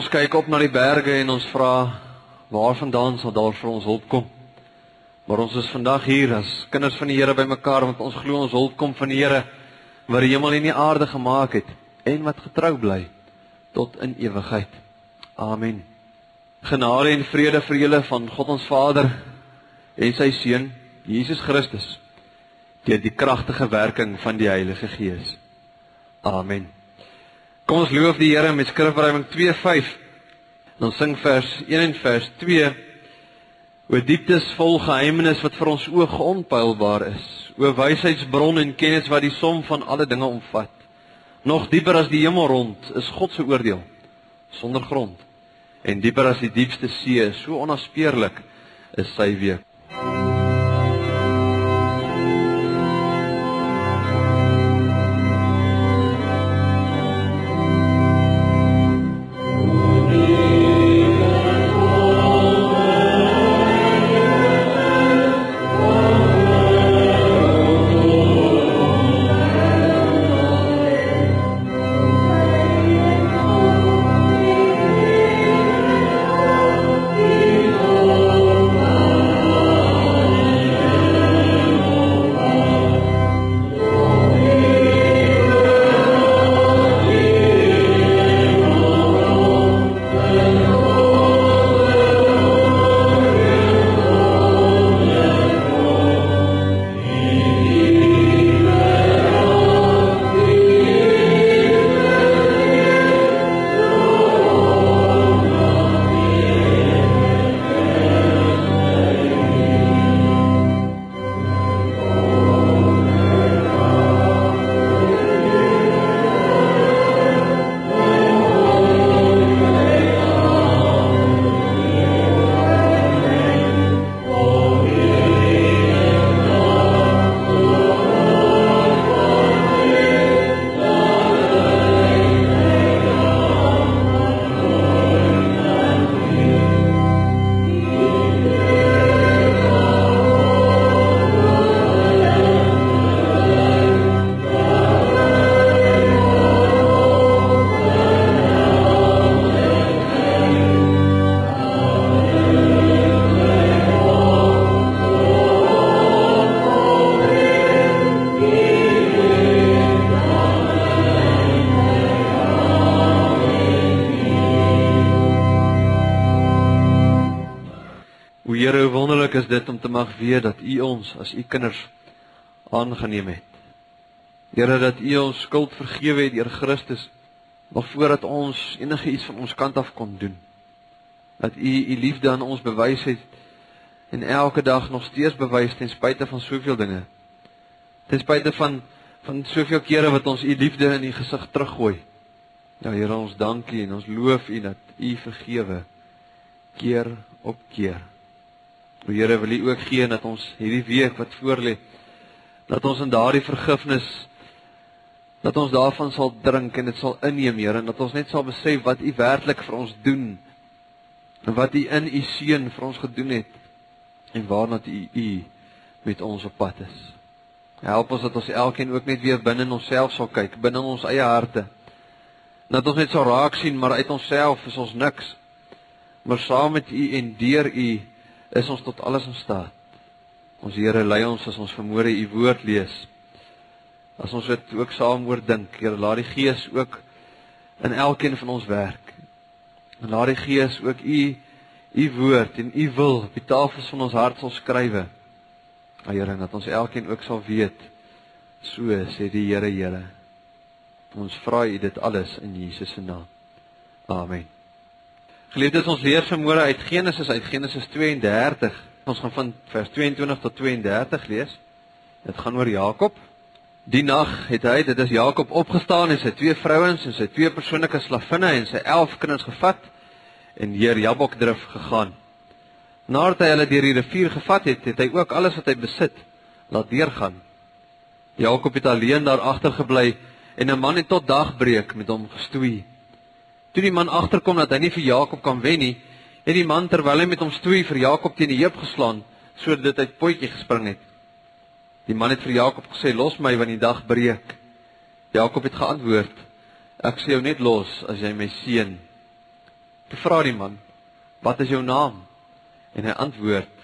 Ons kyk op na die berge en ons vra waarvandaan sal daar vir ons hulp kom? Maar ons is vandag hier as kinders van die Here bymekaar want ons glo ons hulp kom van die Here wat die hemel en die aarde gemaak het en wat getrou bly tot in ewigheid. Amen. Genade en vrede vir julle van God ons Vader en sy seun Jesus Christus deur die kragtige werking van die Heilige Gees. Amen. Kom ons loof die Here met Skrifbreiding 2:5. Dan sing vers 1 en vers 2 O dieptes vol geheimenis wat vir ons oog onpeilbaar is. O wysheidsbron en kennis wat die som van alle dinge omvat. Nog dieper as die hemel rond is God se oordeel sonder grond. En dieper as die diepste see, so onnaspeurlik is sy week. Mag weet dat U ons as U kinders aangeneem het. Here, dat U ons skuld vergewe het deur Christus nog voordat ons enige iets van ons kant af kon doen. Dat U U liefde aan ons bewys het en elke dag nog steeds bewys ten spyte van soveel dinge. Ten spyte van van soveel kere wat ons U liefde in U gesig teruggooi. Ja Here, ons dankie en ons loof U dat U vergewe keer op keer. O Here, wil U ook gee dat ons hierdie week wat voorlê, dat ons in daardie vergifnis dat ons daarvan sal drink en dit sal inneem, Here, en dat ons net sal besef wat U werklik vir ons doen en wat U in U seun vir ons gedoen het en waarna U U met ons op pad is. Help ons dat ons elkeen ook net weer binne in onsself sal kyk, binne in ons eie harte. Dat ons net sal raak sien maar uit onsself is ons niks. Maar saam met U en deur U is ons tot alles in staat. Ons Here lei ons as ons vermoere U woord lees. As ons dit ook saam oordink, Here, laat die Gees ook in elkeen van ons werk. En laat die Gees ook U U woord en U wil op die tafels van ons hart sal skrywe. Ja Here, dat ons elkeen ook sal weet so sê die Here, Here. Ons vra U dit alles in Jesus se naam. Amen. Geliefdes, ons leer vanmôre uit Genesis uit Genesis 32. Ons gaan van vers 22 tot 32 lees. Dit gaan oor Jakob. Die nag het hy, dit is Jakob opgestaan en sy twee vrouens en sy twee persoonlike slavinne en sy 11 kinders gevat en deur Jabokdrif gegaan. Nadat hy hulle deur die rivier gevat het, het hy ook alles wat hy besit laat deurgaan. Jakob het alleen daar agtergebly en 'n man het tot dagbreek met hom gestoei. Toe die man agterkom dat hy nie vir Jakob kan wen nie, het die man terwyl hy met hom stoei vir Jakob teen die heup geslaan sodat uit potjie gespring het. Die man het vir Jakob gesê: "Los my want die dag breek." Jakob het geantwoord: "Ek sê jou net los as jy my seën." Toe vra die man: "Wat is jou naam?" En hy antwoord: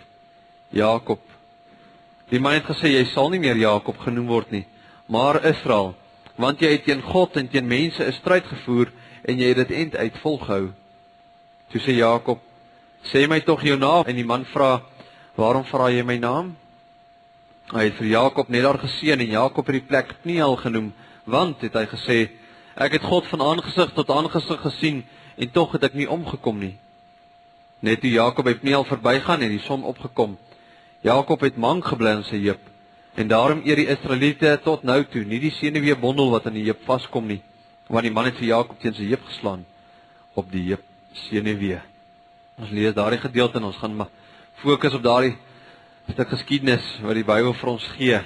"Jakob." Die man het gesê: "Jy sal nie meer Jakob genoem word nie, maar Israel, want jy het teen God en teen mense 'n stryd gevoer en jy het dit end uit volgehou." Toe sê Jakob: "Sê my tog jou naam." En die man vra: "Waarom vra jy my naam?" Hy het vir Jakob net daar geseën en Jakob het die plek Pniel genoem, want het hy gesê: "Ek het God van aangesig tot aangesig gesien en tog het ek nie omgekom nie." Net toe Jakob by Pniel verbygaan en die son opgekom, Jakob het mank gebly in sy heup en daarom eer die Israeliete tot nou toe nie die senuweebondel wat aan die heup vaskom nie, want die man het vir Jakob teen sy heup geslaan op die heup senuwee. Ons lees daardie gedeelte en ons gaan maar fokus op daardie stuk geskiedenis wat die Bybel vir ons gee.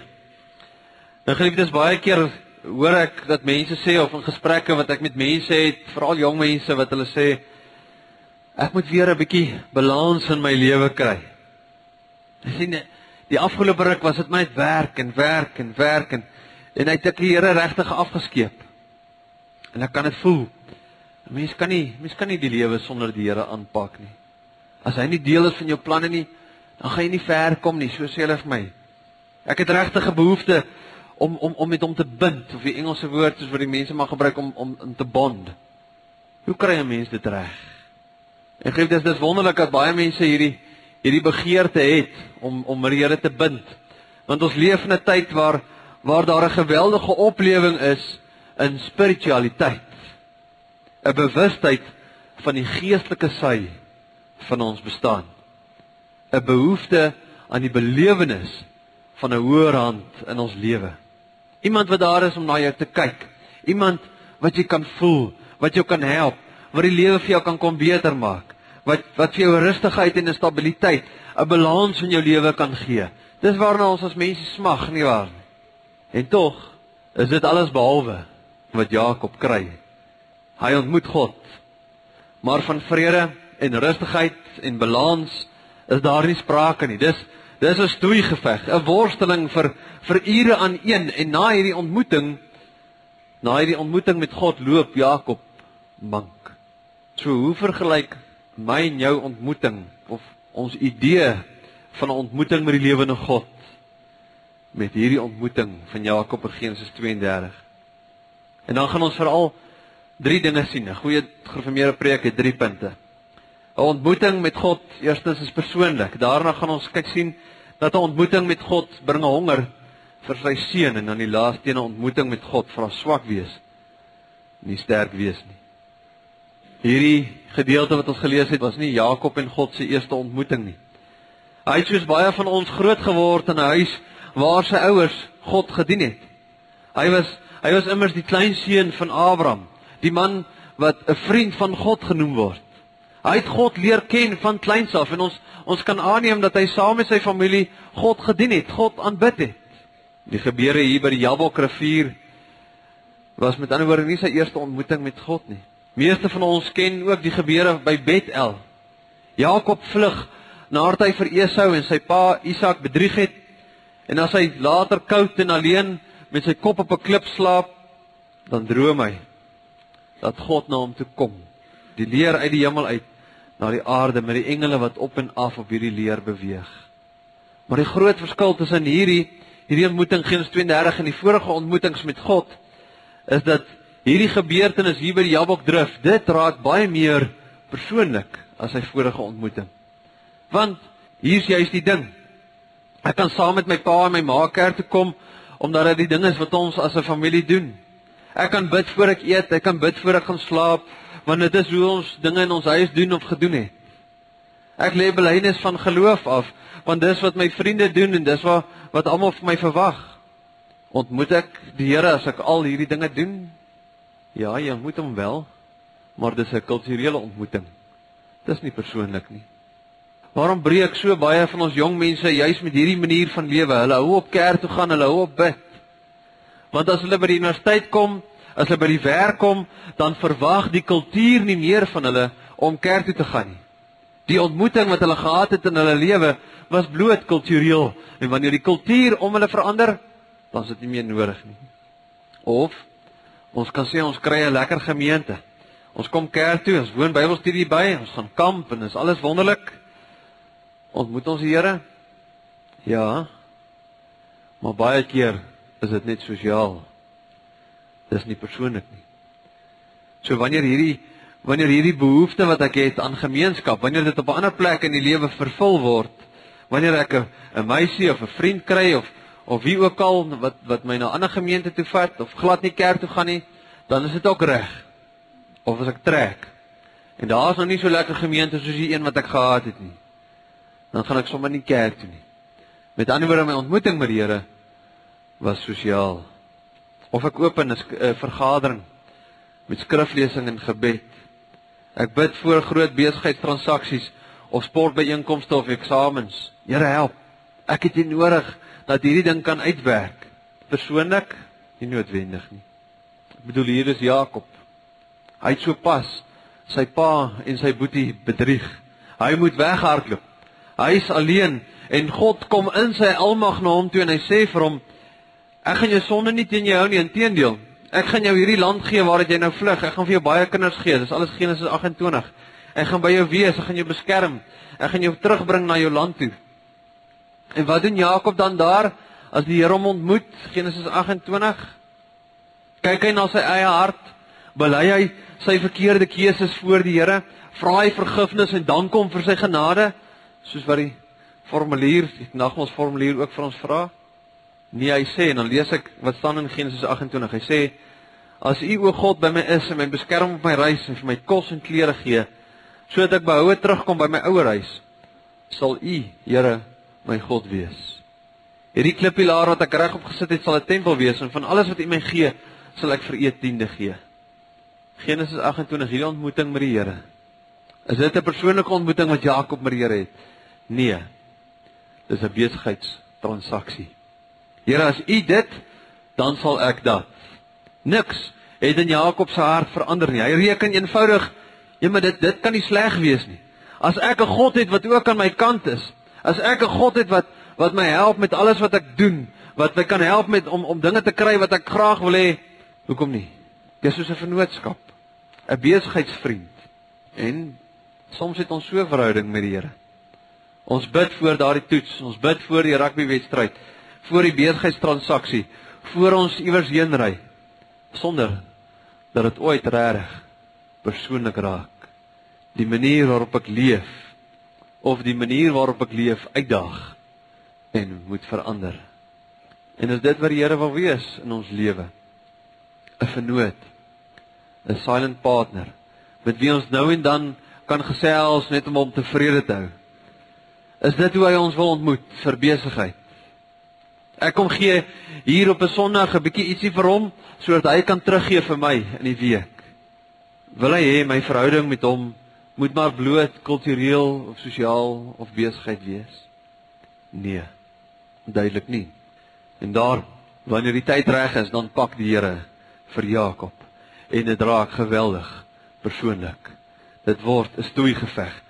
Nou geliefdes, baie keer hoor ek dat mense sê of in gesprekke wat ek met mense het, veral jong mense wat hulle sê ek moet weer 'n bietjie balans in my lewe kry. Jy sien die afgelope ruk was dit net werk en werk en werk en en hy het ek die Here regtig afgeskeep. En ek kan dit voel. 'n Mens kan nie mens kan nie die lewe sonder die Here aanpak nie. As hy nie deel is van jou planne nie, dan gaan jy nie ver kom nie, so sê hulle vir my. Ek het regtig 'n behoefte om om om met hom te bind of die Engelse woord is wat die mense maar gebruik om om om te bond. Hoe kry 'n mens dit reg? Ek glo dit is wonderlik dat baie mense hierdie hierdie begeerte het om om met die Here te bind. Want ons leef in 'n tyd waar waar daar 'n geweldige oplewing is in spiritualiteit. 'n Bewustheid van die geestelike sy van ons bestaan. 'n Behoefte aan die belewenis van 'n hoër hand in ons lewe. Iemand wat daar is om na jou te kyk. Iemand wat jy kan voel, wat jou kan help, wat die lewe vir jou kan kom beter maak. Wat wat vir jou rustigheid en stabiliteit, 'n balans in jou lewe kan gee. Dis waarna ons as mense smag, nie waar nie? En tog is dit alles behalwe wat Jakob kry. Hy ontmoet God. Maar van vrede en rustigheid en balans is daar nie sprake nie. Dis Dis 'n stoeigeveg, 'n worsteling vir vir ure aan een en na hierdie ontmoeting na hierdie ontmoeting met God loop Jakob mank. So hoe vergelyk my en jou ontmoeting of ons idee van 'n ontmoeting met die lewende God met hierdie ontmoeting van Jakob in Genesis 32? En dan gaan ons veral drie dinge sien. 'n Goeie gereformeerde preek het drie punte. 'n Ontmoeting met God, eerstens is persoonlik. Daarna gaan ons kyk sien dat 'n ontmoeting met God bring 'n honger vir sy seun en dan die laaste 'n ontmoeting met God vra swak wees nie sterk wees nie. Hierdie gedeelte wat ons gelees het was nie Jakob en God se eerste ontmoeting nie. Hy het soos baie van ons groot geword in 'n huis waar sy ouers God gedien het. Hy was hy was immers die kleinseun van Abraham, die man wat 'n vriend van God genoem word. Hy het God leer ken van kleins af en ons ons kan aanneem dat hy saam met sy familie God gedien het, God aanbid het. Die gebeure hier by die Jabokrivier was met ander woorde nie sy eerste ontmoeting met God nie. Meeste van ons ken ook die gebeure by Bethel. Jakob vlug nadat hy vir Esau en sy pa Isak bedrieg het en as hy later koud en alleen met sy kop op 'n klip slaap, dan droom hy dat God na hom toe kom. Die leer uit die hemel uit na die aarde met die engele wat op en af op hierdie leer beweeg. Maar die groot verskil tussen hierdie hierdie ontmoeting Genesis 32 en die vorige ontmoetings met God is dat hierdie gebeurtenis hier by die Jabokdrif, dit raak baie meer persoonlik as sy vorige ontmoeting. Want hier's juist die ding. Ek kan saam met my pa en my ma kerk toe kom omdat dit die ding is wat ons as 'n familie doen. Ek kan bid voor ek eet, ek kan bid voor ek gaan slaap, want dit is hoe ons dinge in ons huis doen of gedoen het. Ek lê belydenis van geloof af, want dis wat my vriende doen en dis wat wat almal van my verwag. Ontmoet ek die Here as ek al hierdie dinge doen? Ja, jy ontmoet hom wel, maar dis 'n kulturele ontmoeting. Dis nie persoonlik nie. Waarom breek so baie van ons jong mense juis met hierdie manier van lewe? Hulle hou op kerk toe gaan, hulle hou op bid. Want as hulle by die universiteit kom, as hulle by die werk kom, dan verwag die kultuur nie meer van hulle om kerk toe te gaan nie. Die ontmoeting wat hulle gehad het in hulle lewe was bloot kultureel en wanneer die kultuur om hulle verander, dan is dit nie meer nodig nie. Of ons kan sê ons kry 'n lekker gemeente. Ons kom kerk toe, ons woon Bybelstudie by, ons gaan kamp en is alles wonderlik. Ontmoet ons die Here? Ja. Maar baie keer is dit net sosiaal. Dis nie persoonlik nie. So wanneer hierdie wanneer hierdie behoefte wat ek het aan gemeenskap, wanneer dit op 'n ander plek in die lewe vervul word, wanneer ek 'n meisie of 'n vriend kry of of wie ook al wat wat my na 'n ander gemeente toe vat of glad nie kerk toe gaan nie, dan is dit ook reg. Of as ek trek en daar's nog nie so lekker gemeente soos die een wat ek gehad het nie, dan gaan ek sommer nie kerk toe nie. Met ander woorde my ontmoeting met die Here was sosiaal. Of ek open 'n uh, vergadering met skriflesing en gebed. Ek bid voor groot besigheidstransaksies of sportbyeenkomste of eksamens. Here help. Ek het U nodig dat hierdie ding kan uitwerk. Persoonlik nie noodwendig nie. Ek bedoel hier is Jakob. Hy het so pas sy pa en sy boetie bedrieg. Hy moet weghardloop. Hy is alleen en God kom in sy almag na hom toe en hy sê vir hom: Ek gaan jou sonde nie teen jou hou nie, inteendeel. Ek gaan jou hierdie land gee waar jy nou vlug. Ek gaan vir jou baie kinders gee. Dis alles Genesis 28. Ek gaan by jou wees, ek gaan jou beskerm. Ek gaan jou terugbring na jou land toe. En wat doen Jakob dan daar as die Here hom ontmoet? Genesis 28. Kyk hy na sy eie hart, bely hy sy verkeerde keuses voor die Here, vra hy vergifnis en dank hom vir sy genade, soos wat die formulier, die nagmaals formulier ook vir ons vra. Nee, hy sê en dan lees ek wat staan in Genesis 28. Hy sê: As U o God by my is en my beskerm op my reis en vir my kos en klere gee, sodat ek behoue terugkom by my ouer huis, sal U, Here, my God wees. Hierdie klippilaar wat ek regop gesit het, sal 'n tempel wees en van alles wat U my gee, sal ek vir U tiende gee. Genesis 28, hierdie ontmoeting met die Here. Is dit 'n persoonlike ontmoeting wat Jakob met die Here het? Nee. Dis 'n besigheidstransaksie. Here as U dit, dan sal ek dat. Niks het in Jakob se hart verander nie. Hy reken eenvoudig, ja maar dit dit kan nie sleg wees nie. As ek 'n God het wat ook aan my kant is, as ek 'n God het wat wat my help met alles wat ek doen, wat my kan help met om om dinge te kry wat ek graag wil hê, hoekom nie? Dis soos 'n vennootskap, 'n besigheidsvriend. En soms het ons so 'n verhouding met die Here. Ons bid voor daardie toets, ons bid voor die rugbywedstryd voor die besigheidstransaksie voor ons iewers heen ry sonder dat dit ooit reg persoonlik raak. Die manier waarop ek leef of die manier waarop ek leef uitdaag en moet verander. En is dit wat die Here wil wees in ons lewe? 'n vernoot 'n silent partner met wie ons nou en dan kan gesels net om hom tevrede te hou is dit hoe hy ons wil ontmoet vir besigheid Ek kom gee hier op 'n Sondag 'n bietjie ietsie vir hom sodat hy kan teruggee vir my in die week. Wil hy hê my verhouding met hom moet maar bloot kultureel of sosiaal of besigheid wees? Nee. Duidelik nie. En daar wanneer die tyd reg is, dan pak die Here vir Jakob en dit raak geweldig persoonlik. Dit word 'n stoei geveg.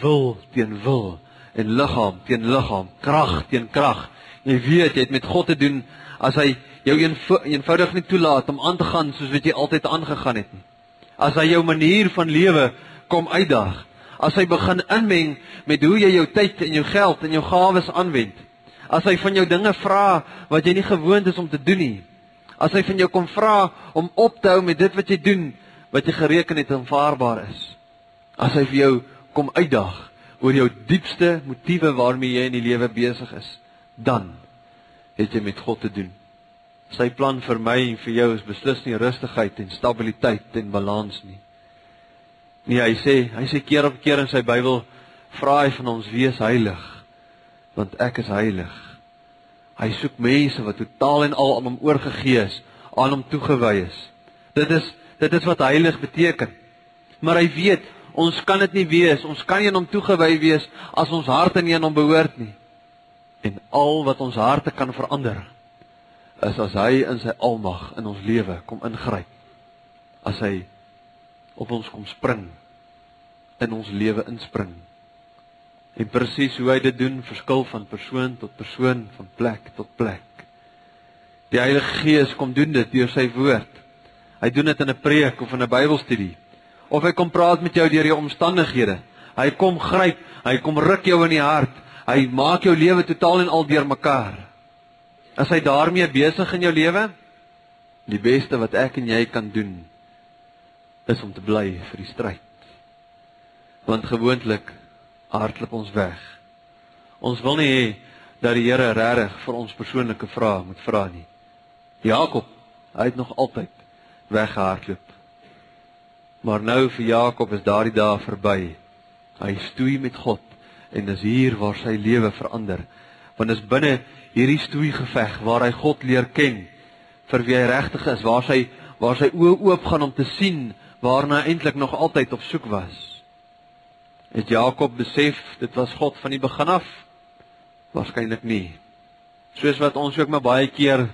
Wil teen wil en liggaam teen liggaam, krag teen krag Jy weet jy het met God te doen as hy jou eenvo eenvoudig nie toelaat om aan te gaan soos wat jy altyd aangegaan het nie. As hy jou manier van lewe kom uitdaag. As hy begin inmeng met hoe jy jou tyd en jou geld en jou gawes aanwend. As hy van jou dinge vra wat jy nie gewoond is om te doen nie. As hy van jou kom vra om op te hou met dit wat jy doen wat jy gereken het aanvaarbaar is. As hy vir jou kom uitdaag oor jou diepste motiewe waarmee jy in die lewe besig is dan het jy met God te doen. Sy plan vir my en vir jou is beslis nie rustigheid en stabiliteit en balans nie. Nee, hy sê, hy sê keer op keer in sy Bybel vra hy van ons wees heilig want ek is heilig. Hy soek mense wat totaal en al aan hom oorgegee is, aan hom toegewy is. Dit is dit is wat heilig beteken. Maar hy weet, ons kan dit nie wees, ons kan nie aan hom toegewy wees as ons harte nie aan hom behoort nie. En al wat ons harte kan verander is as hy in sy almag in ons lewe kom ingryp. As hy op ons kom spring in ons lewe inspring. En presies hoe hy dit doen verskil van persoon tot persoon, van plek tot plek. Die Heilige Gees kom doen dit deur sy woord. Hy doen dit in 'n preek of in 'n Bybelstudie of hy kom praat met jou deur die omstandighede. Hy kom gryp, hy kom ruk jou in die hart. Hy maak jou lewe totaal en al deurmekaar. Is hy daarmee besig in jou lewe? Die beste wat ek en jy kan doen is om te bly vir die stryd. Want gewoonlik hardloop ons weg. Ons wil nie hê dat die Here regtig vir ons persoonlike vrae moet vra nie. Jakob, hy het nog altyd weggehardloop. Maar nou vir Jakob is daardie dae verby. Hy stoei met God en dis hier waar sy lewe verander. Want dis binne hierdie stoei geveg waar hy God leer ken vir wie hy regtig is, waar sy waar sy oë oop gaan om te sien waarna eintlik nog altyd op soek was. Het Jakob besef dit was God van die begin af? Waarskynlik nie. Soos wat ons ook maar baie keer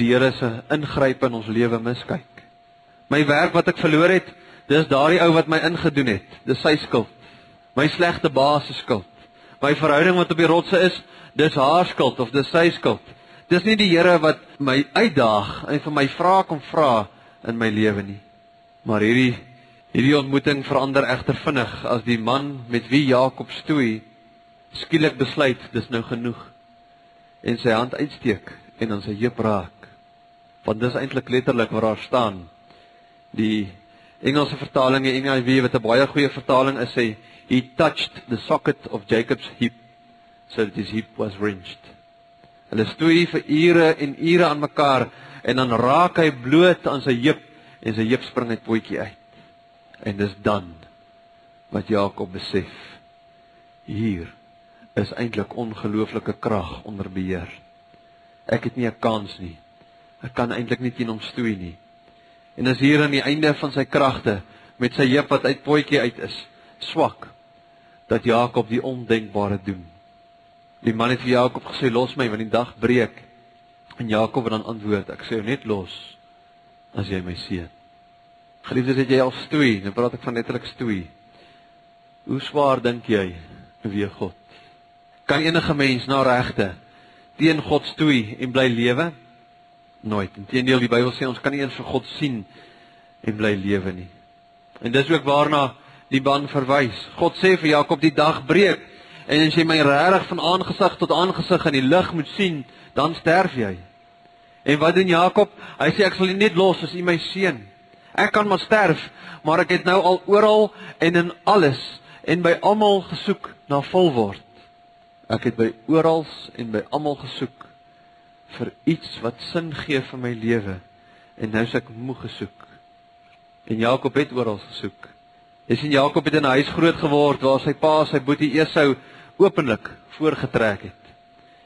die Here se ingryp in ons lewe miskyk. My werk wat ek verloor het, dis daardie ou wat my ingedoen het. Dis sy skuld. My slegte baas se skuld. My verhouding wat op die rotse is, dis haar skuld of dis sy skuld. Dis nie die Here wat my uitdaag en vir my vra kom vra in my lewe nie. Maar hierdie hierdie ontmoeting verander egter vinnig as die man met wie Jakob stoei skielik besluit dis nou genoeg en sy hand uitsteek en aan sy heup raak. Want dis eintlik letterlik wat daar staan. Die Engelse vertaling, die NIV wat 'n baie goeie vertaling is, sê he touched the socket of Jacob's hip so that his hip was wrenched. Hulle stoei vir ure en ure aan mekaar en dan raak hy bloot aan sy heup en sy heup spring uit potjie uit. En dis dan wat Jakob besef hier is eintlik ongelooflike krag onder beheer. Ek het nie 'n kans nie. Ek kan eintlik nie teen hom stoei nie. En as hier aan die einde van sy kragte met sy heup wat uit potjie uit is, swak dat Jakob die ondenkbare doen. Die man het vir Jakob gesê los my want die dag breek. En Jakob het dan antwoord, ek sê jou net los as jy my seën. Geliefdes, het jy al stoei? Nou praat ek van letterlik stoei. Hoe swaar dink jy weeg God? Kan enige mens na regte teen God stoei en bly lewe? Nooit. Inteendeel die Bybel sê ons kan nie eens vir God sien en bly lewe nie. En dis ook waarna die ban verwys. God sê vir Jakob die dag breek en as jy my regtig van aangesig tot aangesig in die lig moet sien, dan sterf jy. En wat doen Jakob? Hy sê ek sal nie net los as u my seën. Ek kan maar sterf, maar ek het nou al oral en in alles en by almal gesoek na vol word. Ek het by oral en by almal gesoek vir iets wat sin gee vir my lewe en nou sê ek moeg gesoek. En Jakob het oral gesoek. Jy sien Jakob het in 'n huis groot geword waar sy pa sy boetie Esau openlik voorgetrek het.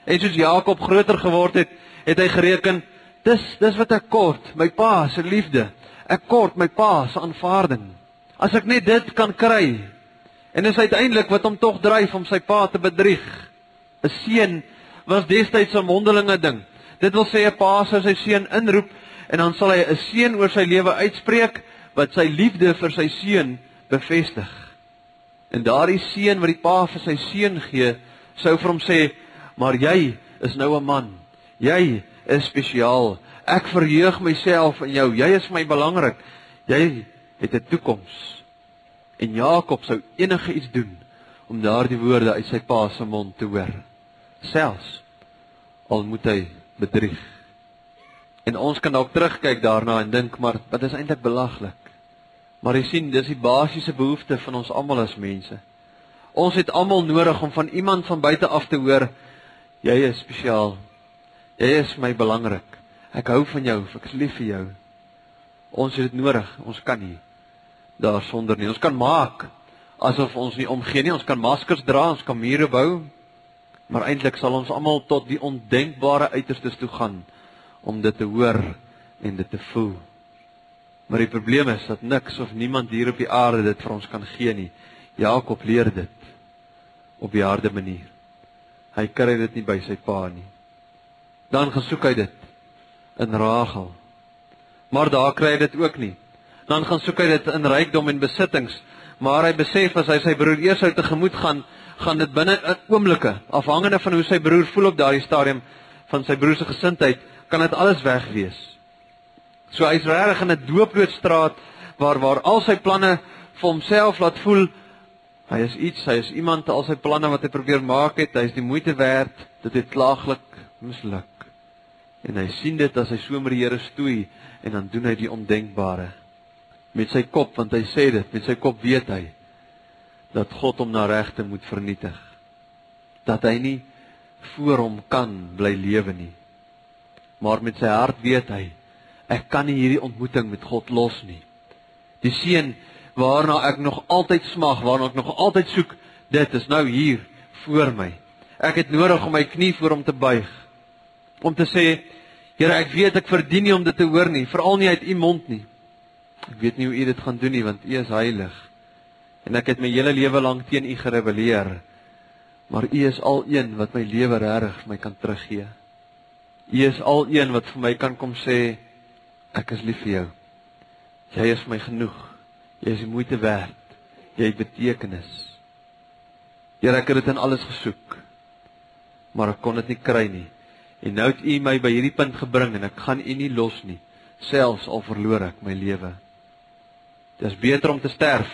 En soos Jakob groter geword het, het hy gereken, dis dis wat ek kort, my pa se liefde. Ek kort my pa se aanvaarding. As ek net dit kan kry. En dis uiteindelik wat hom tog dryf om sy pa te bedrieg. 'n Seun was destyds 'n mondelinge ding. Dit wil sê 'n pa sou sy seun inroep en dan sal hy 'n seën oor sy lewe uitspreek wat sy liefde vir sy seun bevestig. En daardie seun wat die pa vir sy seun gee, sou vir hom sê: "Maar jy is nou 'n man. Jy is spesiaal. Ek verheug myself in jou. Jy is vir my belangrik. Jy het 'n toekoms." En Jakob sou enige iets doen om daardie woorde uit sy pa se mond te hoor. Selfs al moet hy bedrieg. En ons kan dalk terugkyk daarna en dink, maar dit is eintlik belaglik. Maar jy sien, dis die basiese behoefte van ons almal as mense. Ons het almal nodig om van iemand van buite af te hoor jy is spesiaal. Jy is my belangrik. Ek hou van jou, ek is lief vir jou. Ons het dit nodig. Ons kan nie daarsonder nie. Ons kan maak asof ons nie omgee nie. Ons kan maskers dra, ons kan mure bou. Maar eintlik sal ons almal tot die ondenkbare uiterstes toe gaan om dit te hoor en dit te voel. Maar die probleem is dat niks of niemand hier op die aarde dit vir ons kan gee nie. Jakob leer dit op die harde manier. Hy kry dit nie by sy pa nie. Dan gesoek hy dit in Rachel. Maar daar kry hy dit ook nie. Dan gaan soek hy dit in rykdom en besittings, maar hy besef as hy sy broer eers uit te gemoed gaan, gaan dit binne 'n oomblikke, afhangende van hoe sy broer voel op daardie stadium van sy broer se gesindheid, kan dit alles wegwees. So hy's regtig in 'n dooploodstraat waar waar al sy planne vir homself laat voel hy is iets, hy is iemand al sy planne wat hy probeer maak het, hy is die moeite werd, dit het klaaglik misluk. En hy sien dit as hy so met die Here stoei en dan doen hy die ondenkbare met sy kop want hy sê dit met sy kop weet hy dat God hom na regte moet vernietig dat hy nie voor hom kan bly lewe nie. Maar met sy hart weet hy ek kan nie hierdie ontmoeting met God los nie. Die seun waarna ek nog altyd smag waarna ek nog altyd soek dit is nou hier voor my. Ek het nodig om my knie voor hom te buig om te sê Here ek weet ek verdien nie om dit te hoor nie veral nie uit u mond nie. Ek weet nie hoe u dit gaan doen nie want u is heilig. En ek het my hele lewe lank teen u gerebelleer. Maar u is al een wat my lewe reg vir my kan teruggee. U is al een wat vir my kan kom sê ek is lief vir jou. Jy is vir my genoeg. Jy is die moeite werd. Jy het betekenis. Here ek het dit in alles gesoek. Maar ek kon dit nie kry nie. En nou het u my by hierdie punt gebring en ek gaan u nie los nie selfs al verloor ek my lewe. Dis beter om te sterf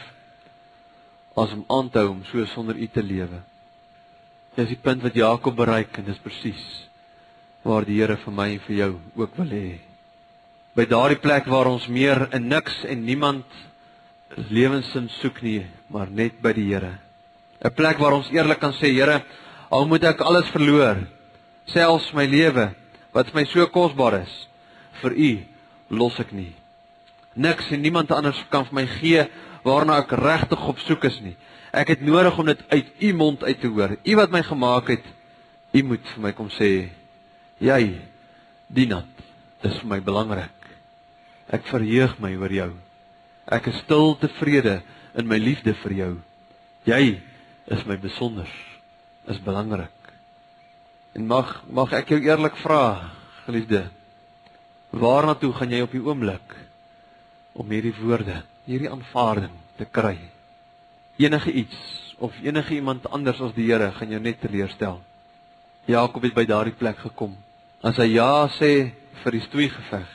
as om aan te hou om so sonder U te lewe. Dis die punt wat Jakob bereik en dis presies waar die Here vir my en vir jou ook wil hê. By daardie plek waar ons meer in niks en niemand lewenssin soek nie, maar net by die Here. 'n Plek waar ons eerlik kan sê, Here, al moet ek alles verloor, selfs my lewe wat vir my so kosbaar is, vir U los ek nie niks en niemand anders kan vir my gee waarna ek regtig op soek is nie. Ek het nodig om dit uit u mond uit te hoor. U wat my gemaak het, u moet vir my kom sê, jy Dinat, is vir my belangrik. Ek verheug my oor jou. Ek is stil tevrede in my liefde vir jou. Jy is my besonder. Is belangrik. En mag mag ek jou eerlik vra, geliefde, waarna toe gaan jy op die oomblik? Om hierdie woorde, hierdie aanvaarding te kry. Enige iets of enige iemand anders as die Here gaan jou net teleurstel. Jakob het by daardie plek gekom. As hy ja sê vir die stoei geveg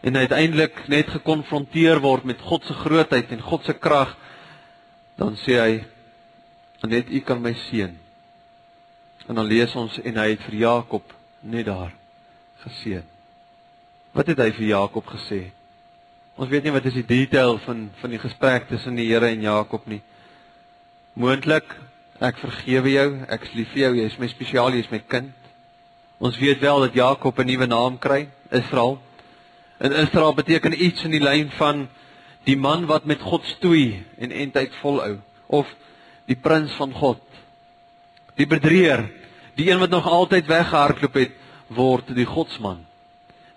en uiteindelik net gekonfronteer word met God se grootheid en God se krag, dan sê hy net u kan my seën. En dan lees ons en hy het vir Jakob net daar geseën. Wat het hy vir Jakob gesê? Ons weet nie wat is die detail van van die gesprek tussen die Here en Jakob nie. Moontlik ek vergewe jou, ek is lief vir jou, jy is my spesiaal, jy is my kind. Ons weet wel dat Jakob 'n nuwe naam kry, Israel. En Israel beteken iets in die lyn van die man wat met God stoei en eintlik volhou of die prins van God. Die bedrieger, die een wat nog altyd weggehardloop het, word die godsman.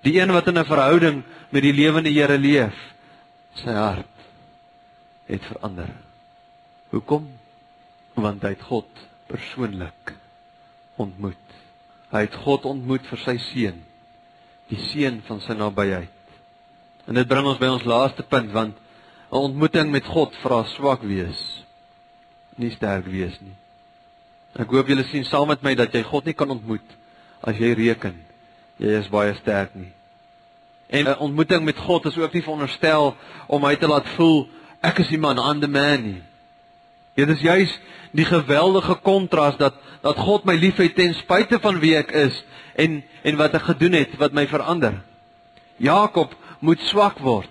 Die een wat in 'n verhouding met die lewende Here leef, sy hart het verander. Hoekom? Want hy het God persoonlik ontmoet. Hy het God ontmoet vir sy seun, die seun van sy nabyheid. En dit bring ons by ons laaste punt want 'n ontmoeting met God vra swak wees, nie sterk wees nie. Ek hoop julle sien saam met my dat jy God nie kan ontmoet as jy reken jy is baie sterk nie. En 'n ontmoeting met God is ook nie veronderstel om my te laat voel ek is die man aan the man nie. Dit is juis die geweldige kontras dat dat God my liefhet ten spyte van wie ek is en en wat ek gedoen het wat my verander. Jakob moet swak word.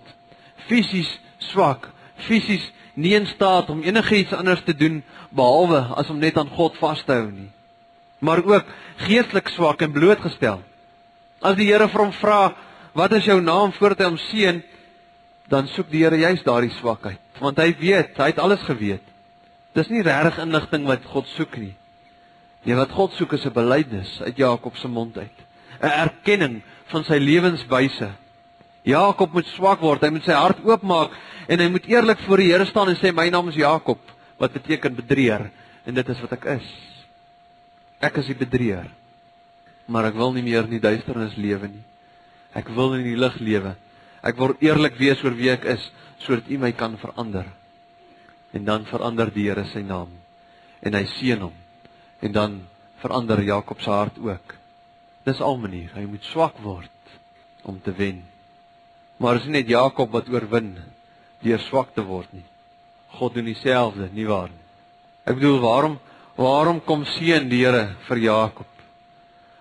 Fisies swak, fisies nie in staat om enigiets anders te doen behalwe as om net aan God vas te hou nie. Maar ook geestelik swak en blootgestel. As die Here vir hom vra, "Wat is jou naam?" voordat hy hom seën, dan soek die Here juist daardie swakheid, want hy weet, hy het alles geweet. Dis nie regtig inligting wat God soek nie. Nee, wat God soek is 'n belydenis uit Jakob se mond uit, 'n erkenning van sy lewenswyse. Jakob moet swak word, hy moet sy hart oopmaak en hy moet eerlik voor die Here staan en sê my naam is Jakob, wat beteken bedrieger en dit is wat ek is. Ek is die bedrieger maar ek wil nie meer in die duisternis lewe nie. Ek wil in die lig lewe. Ek wil eerlik wees oor wie ek is sodat U my kan verander. En dan verander die Here sy naam en hy seën hom. En dan verander Jakob se hart ook. Dis al manier, hy moet swak word om te wen. Maar is nie net Jakob wat oorwin deur swak te word nie. God doen dieselfde, nie waar nie? Ek bedoel, waarom waarom kom seën die Here vir Jakob?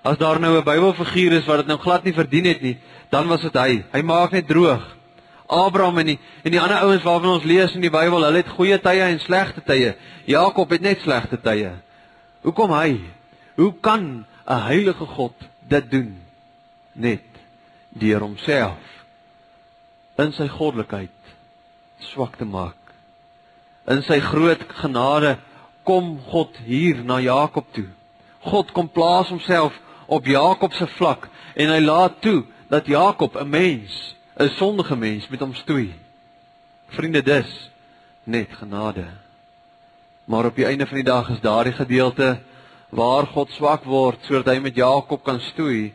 As daar nou 'n Bybelfiguur is wat dit nou glad nie verdien het nie, dan was dit hy. Hy maak net droog. Abraham en die en die ander ouens waarvan ons lees in die Bybel, hulle het goeie tye en slegte tye. Jakob het net slegte tye. Hoekom hy? Hoe kan 'n heilige God dit doen? Net deur homself in sy goddelikheid swak te maak. In sy groot genade kom God hier na Jakob toe. God kom plaas homself op Jakob se vlak en hy laat toe dat Jakob 'n mens, 'n sondige mens met hom stoei. Vriende, dis net genade. Maar op die einde van die dag is daardie gedeelte waar God swak word sodat hy met Jakob kan stoei,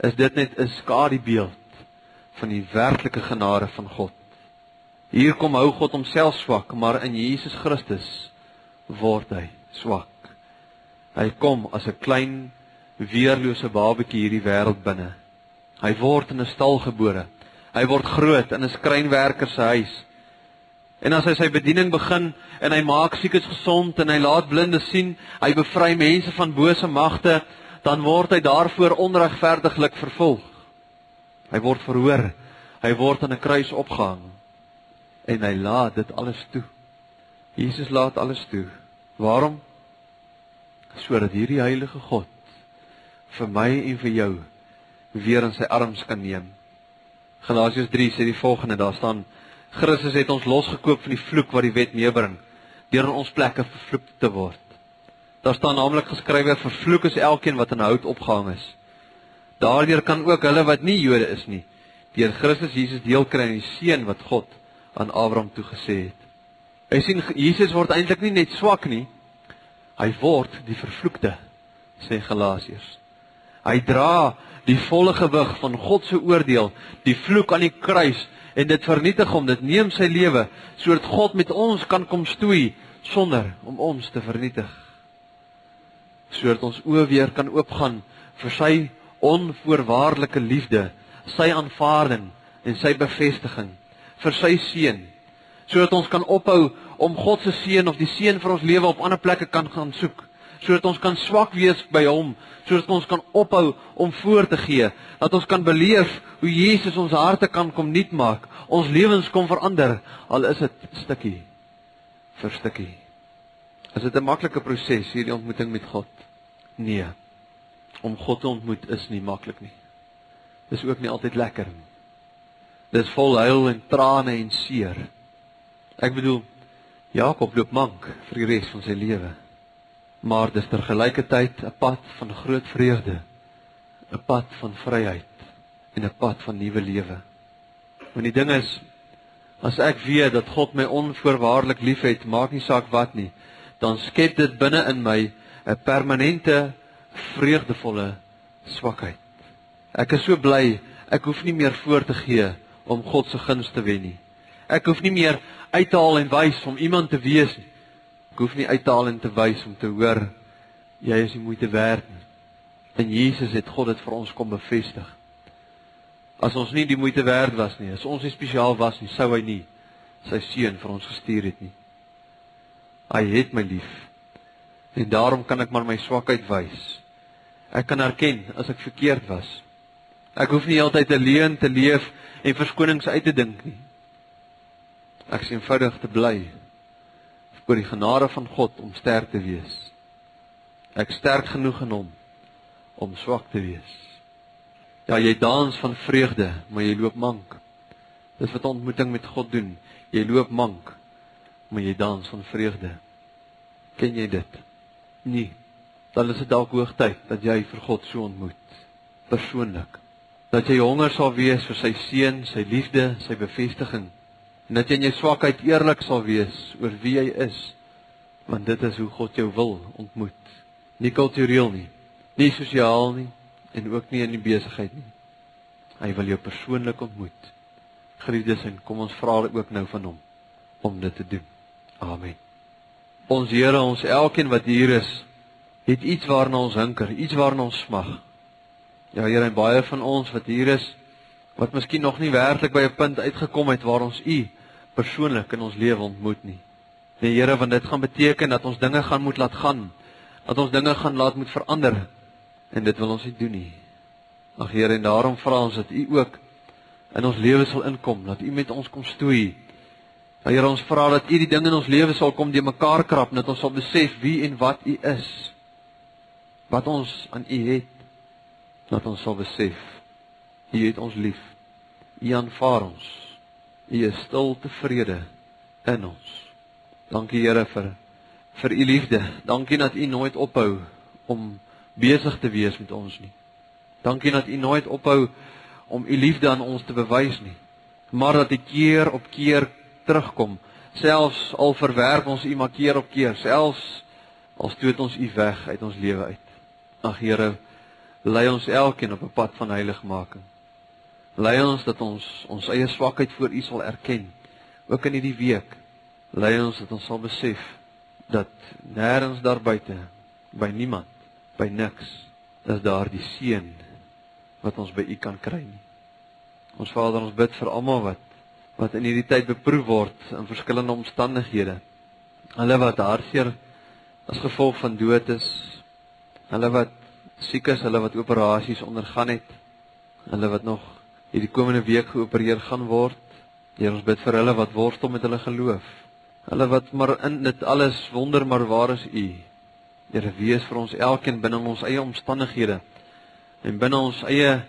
is dit net 'n skadubeeld van die werklike genade van God. Hier kom hou God homself swak, maar in Jesus Christus word hy swak. Hy kom as 'n klein weerlose babatjie hierdie wêreld binne. Hy word in 'n stal gebore. Hy word groot in 'n skrynwerker se huis. En as hy sy bediening begin en hy maak siekes gesond en hy laat blindes sien, hy bevry mense van bose magte, dan word hy daarvoor onregverdiglik vervolg. Hy word verhoor. Hy word aan 'n kruis opgehang. En hy laat dit alles toe. Jesus laat alles toe. Waarom? sodat hierdie heilige God vir my en vir jou weer in sy arms kan neem. Galasiërs 3 sê die volgende, daar staan Christus het ons losgekoop van die vloek wat die wet meebring deur in ons plekke vervloek te word. Daar staan naamlik geskrywe vervloek is elkeen wat aan hout opgehang is. Daardeur kan ook hulle wat nie Jode is nie deur Christus Jesus deel kry aan die seën wat God aan Abraham toegesê het. Hy sien Jesus word eintlik nie net swak nie, Hy word die vervloekte, sê Galasiërs. Hy dra die volle gewig van God se oordeel, die vloek aan die kruis en dit vernietig hom, dit neem sy lewe sodat God met ons kan kom stoei sonder om ons te vernietig. Sodat ons oë weer kan oopgaan vir sy onvoorwaardelike liefde, sy aanvaarding en sy bevestiging vir sy seun. Sodat ons kan ophou om God se seën of die seën vir ons lewe op ander plekke kan gaan soek sodat ons kan swak wees by hom sodat ons kan ophou om voor te gee dat ons kan beleef hoe Jesus ons harte kan kom nuut maak ons lewens kom verander al is dit stukkie vir stukkie. Is dit 'n maklike proses hierdie ontmoeting met God? Nee. Om God te ontmoet is nie maklik nie. Dis ook nie altyd lekker nie. Dis vol huil en trane en seer. Ek bedoel Jakob loop mank vir die res van sy lewe. Maar dis tergelykertyd 'n pad van groot vreugde, 'n pad van vryheid en 'n pad van nuwe lewe. Want die ding is as ek weet dat God my onvoorwaardelik liefhet, maak nie saak wat nie, dan skep dit binne in my 'n permanente vreugdevolle swakheid. Ek is so bly ek hoef nie meer voor te gee om God se guns te wen nie. Ek hoef nie meer uit te haal en wys om iemand te wees nie. Ek hoef nie uit te haal en te wys om te hoor jy is die moeite werd nie. En Jesus het God dit vir ons kom bevestig. As ons nie die moeite werd was nie, as ons nie spesiaal was nie, sou hy nie sy seun vir ons gestuur het nie. Hy het my lief. En daarom kan ek maar my swakheid wys. Ek kan erken as ek verkeerd was. Ek hoef nie heeltyd alleen te leef en verskonings uit te dink nie. Ek is eenvoudig te bly vir die genade van God om sterk te wees. Ek sterk genoeg in hom om swak te wees. Ja, jy dans van vreugde, maar jy loop mank. Dis wat ontmoeting met God doen. Jy loop mank, maar jy dans van vreugde. Ken jy dit? Nee. Dan is dit dalk hoogtyd dat jy vir God so ontmoet persoonlik. Dat jy honger sal wees vir sy seën, sy liefde, sy bevestiging en dat jy in jou swakheid eerlik sal wees oor wie jy is want dit is hoe God jou wil ontmoet. Nie kultureel nie nie sosiaal nie en ook nie in die besigheid nie. Hy wil jou persoonlik ontmoet. Geliefdes en kom ons vra ook nou van hom om dit te doen. Amen. Ons Here ons elkeen wat hier is het iets waarna ons hinker iets waarna ons smag. Ja Here en baie van ons wat hier is wat miskien nog nie werklik by 'n punt uitgekom het waar ons u persoonlik in ons lewe ontmoet nie. Nee Here, want dit gaan beteken dat ons dinge gaan moet laat gaan, dat ons dinge gaan laat moet verander en dit wil ons nie doen nie. Ag Here, en daarom vra ons dat U ook in ons lewe sal inkom, dat U met ons kom stoei. Ja, Here, ons vra dat U die dinge in ons lewe sal kom die mekaar krap, dat ons sal besef wie en wat U is. Wat ons aan U het, dat ons sal besef U het ons lief. U aanvaar ons. U is stil tevrede in ons. Dankie Here vir vir u liefde. Dankie dat u nooit ophou om besig te wees met ons nie. Dankie dat u nooit ophou om u liefde aan ons te bewys nie. Maar dat u keer op keer terugkom, selfs al verwerp ons u maar keer op keer, selfs al stoot ons u weg uit ons lewe uit. Ag Here, lei ons elkeen op 'n pad van heiligmaking. Lei ons dat ons ons eie swakheid voor U sal erken, ook in hierdie week. Lei ons dat ons sal besef dat nêrens daar buite, by niemand, by niks, is daar die seën wat ons by U kan kry nie. Ons Vader, ons bid vir almal wat wat in hierdie tyd beproef word in verskillende omstandighede. Hulle wat hartseer as gevolg van dood is, hulle wat siek is, hulle wat operasies ondergaan het, hulle wat nog hierdie komende week geopereer gaan word. Here ons bid vir hulle wat worstel met hulle geloof. Hulle wat maar in dit alles wonder maar waar is U? Here wees vir ons elkeen binne ons eie omstandighede en binne ons eie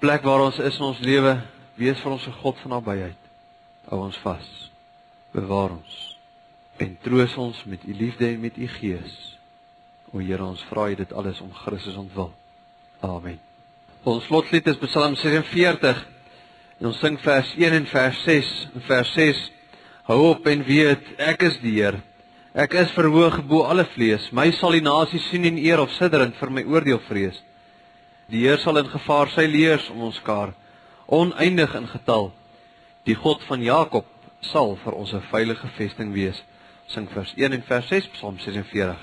plek waar ons is in ons lewe, wees vir ons 'n God van nabyheid. Hou ons vas. Bewaar ons en troos ons met U liefde en met U gees. O Here, ons vra dit alles om Christus ontwil. Amen. Ons slotlied is Psalm 46. En ons sing vers 1 en vers 6. In vers 6: Hou op en weet, ek is die Heer. Ek is verhoog bo alle vlees. My sal die nasies sien en eer of sidderend vir my oordeel vrees. Die Heer sal in gevaar sy leers om ons skaar, oneindig in getal. Die God van Jakob sal vir ons 'n veilige vesting wees. Sing vers 1 en vers 6 Psalm 46.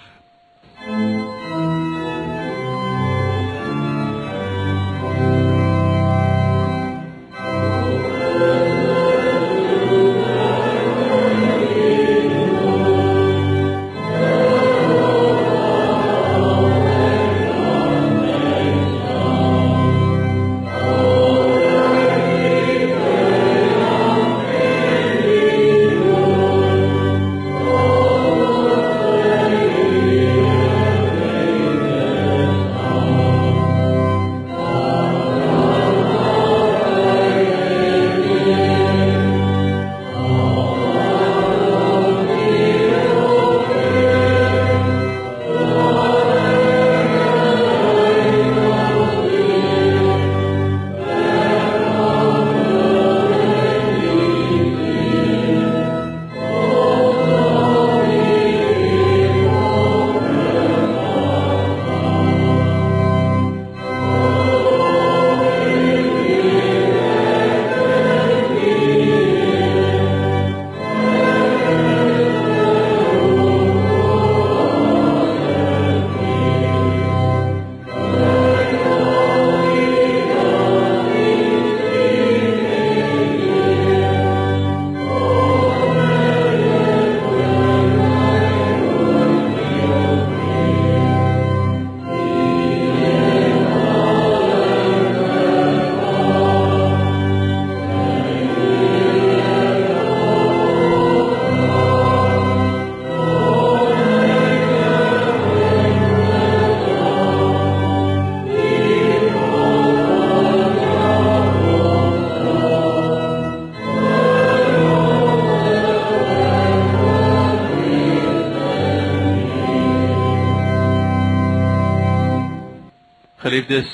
Geliefdes,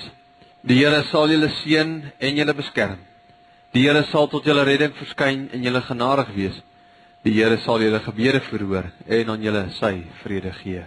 die Here sal julle seën en julle beskerm. Die Here sal tot julle redding verskyn en julle genadig wees. Die Here sal julle gebede verhoor en aan julle sy vrede gee.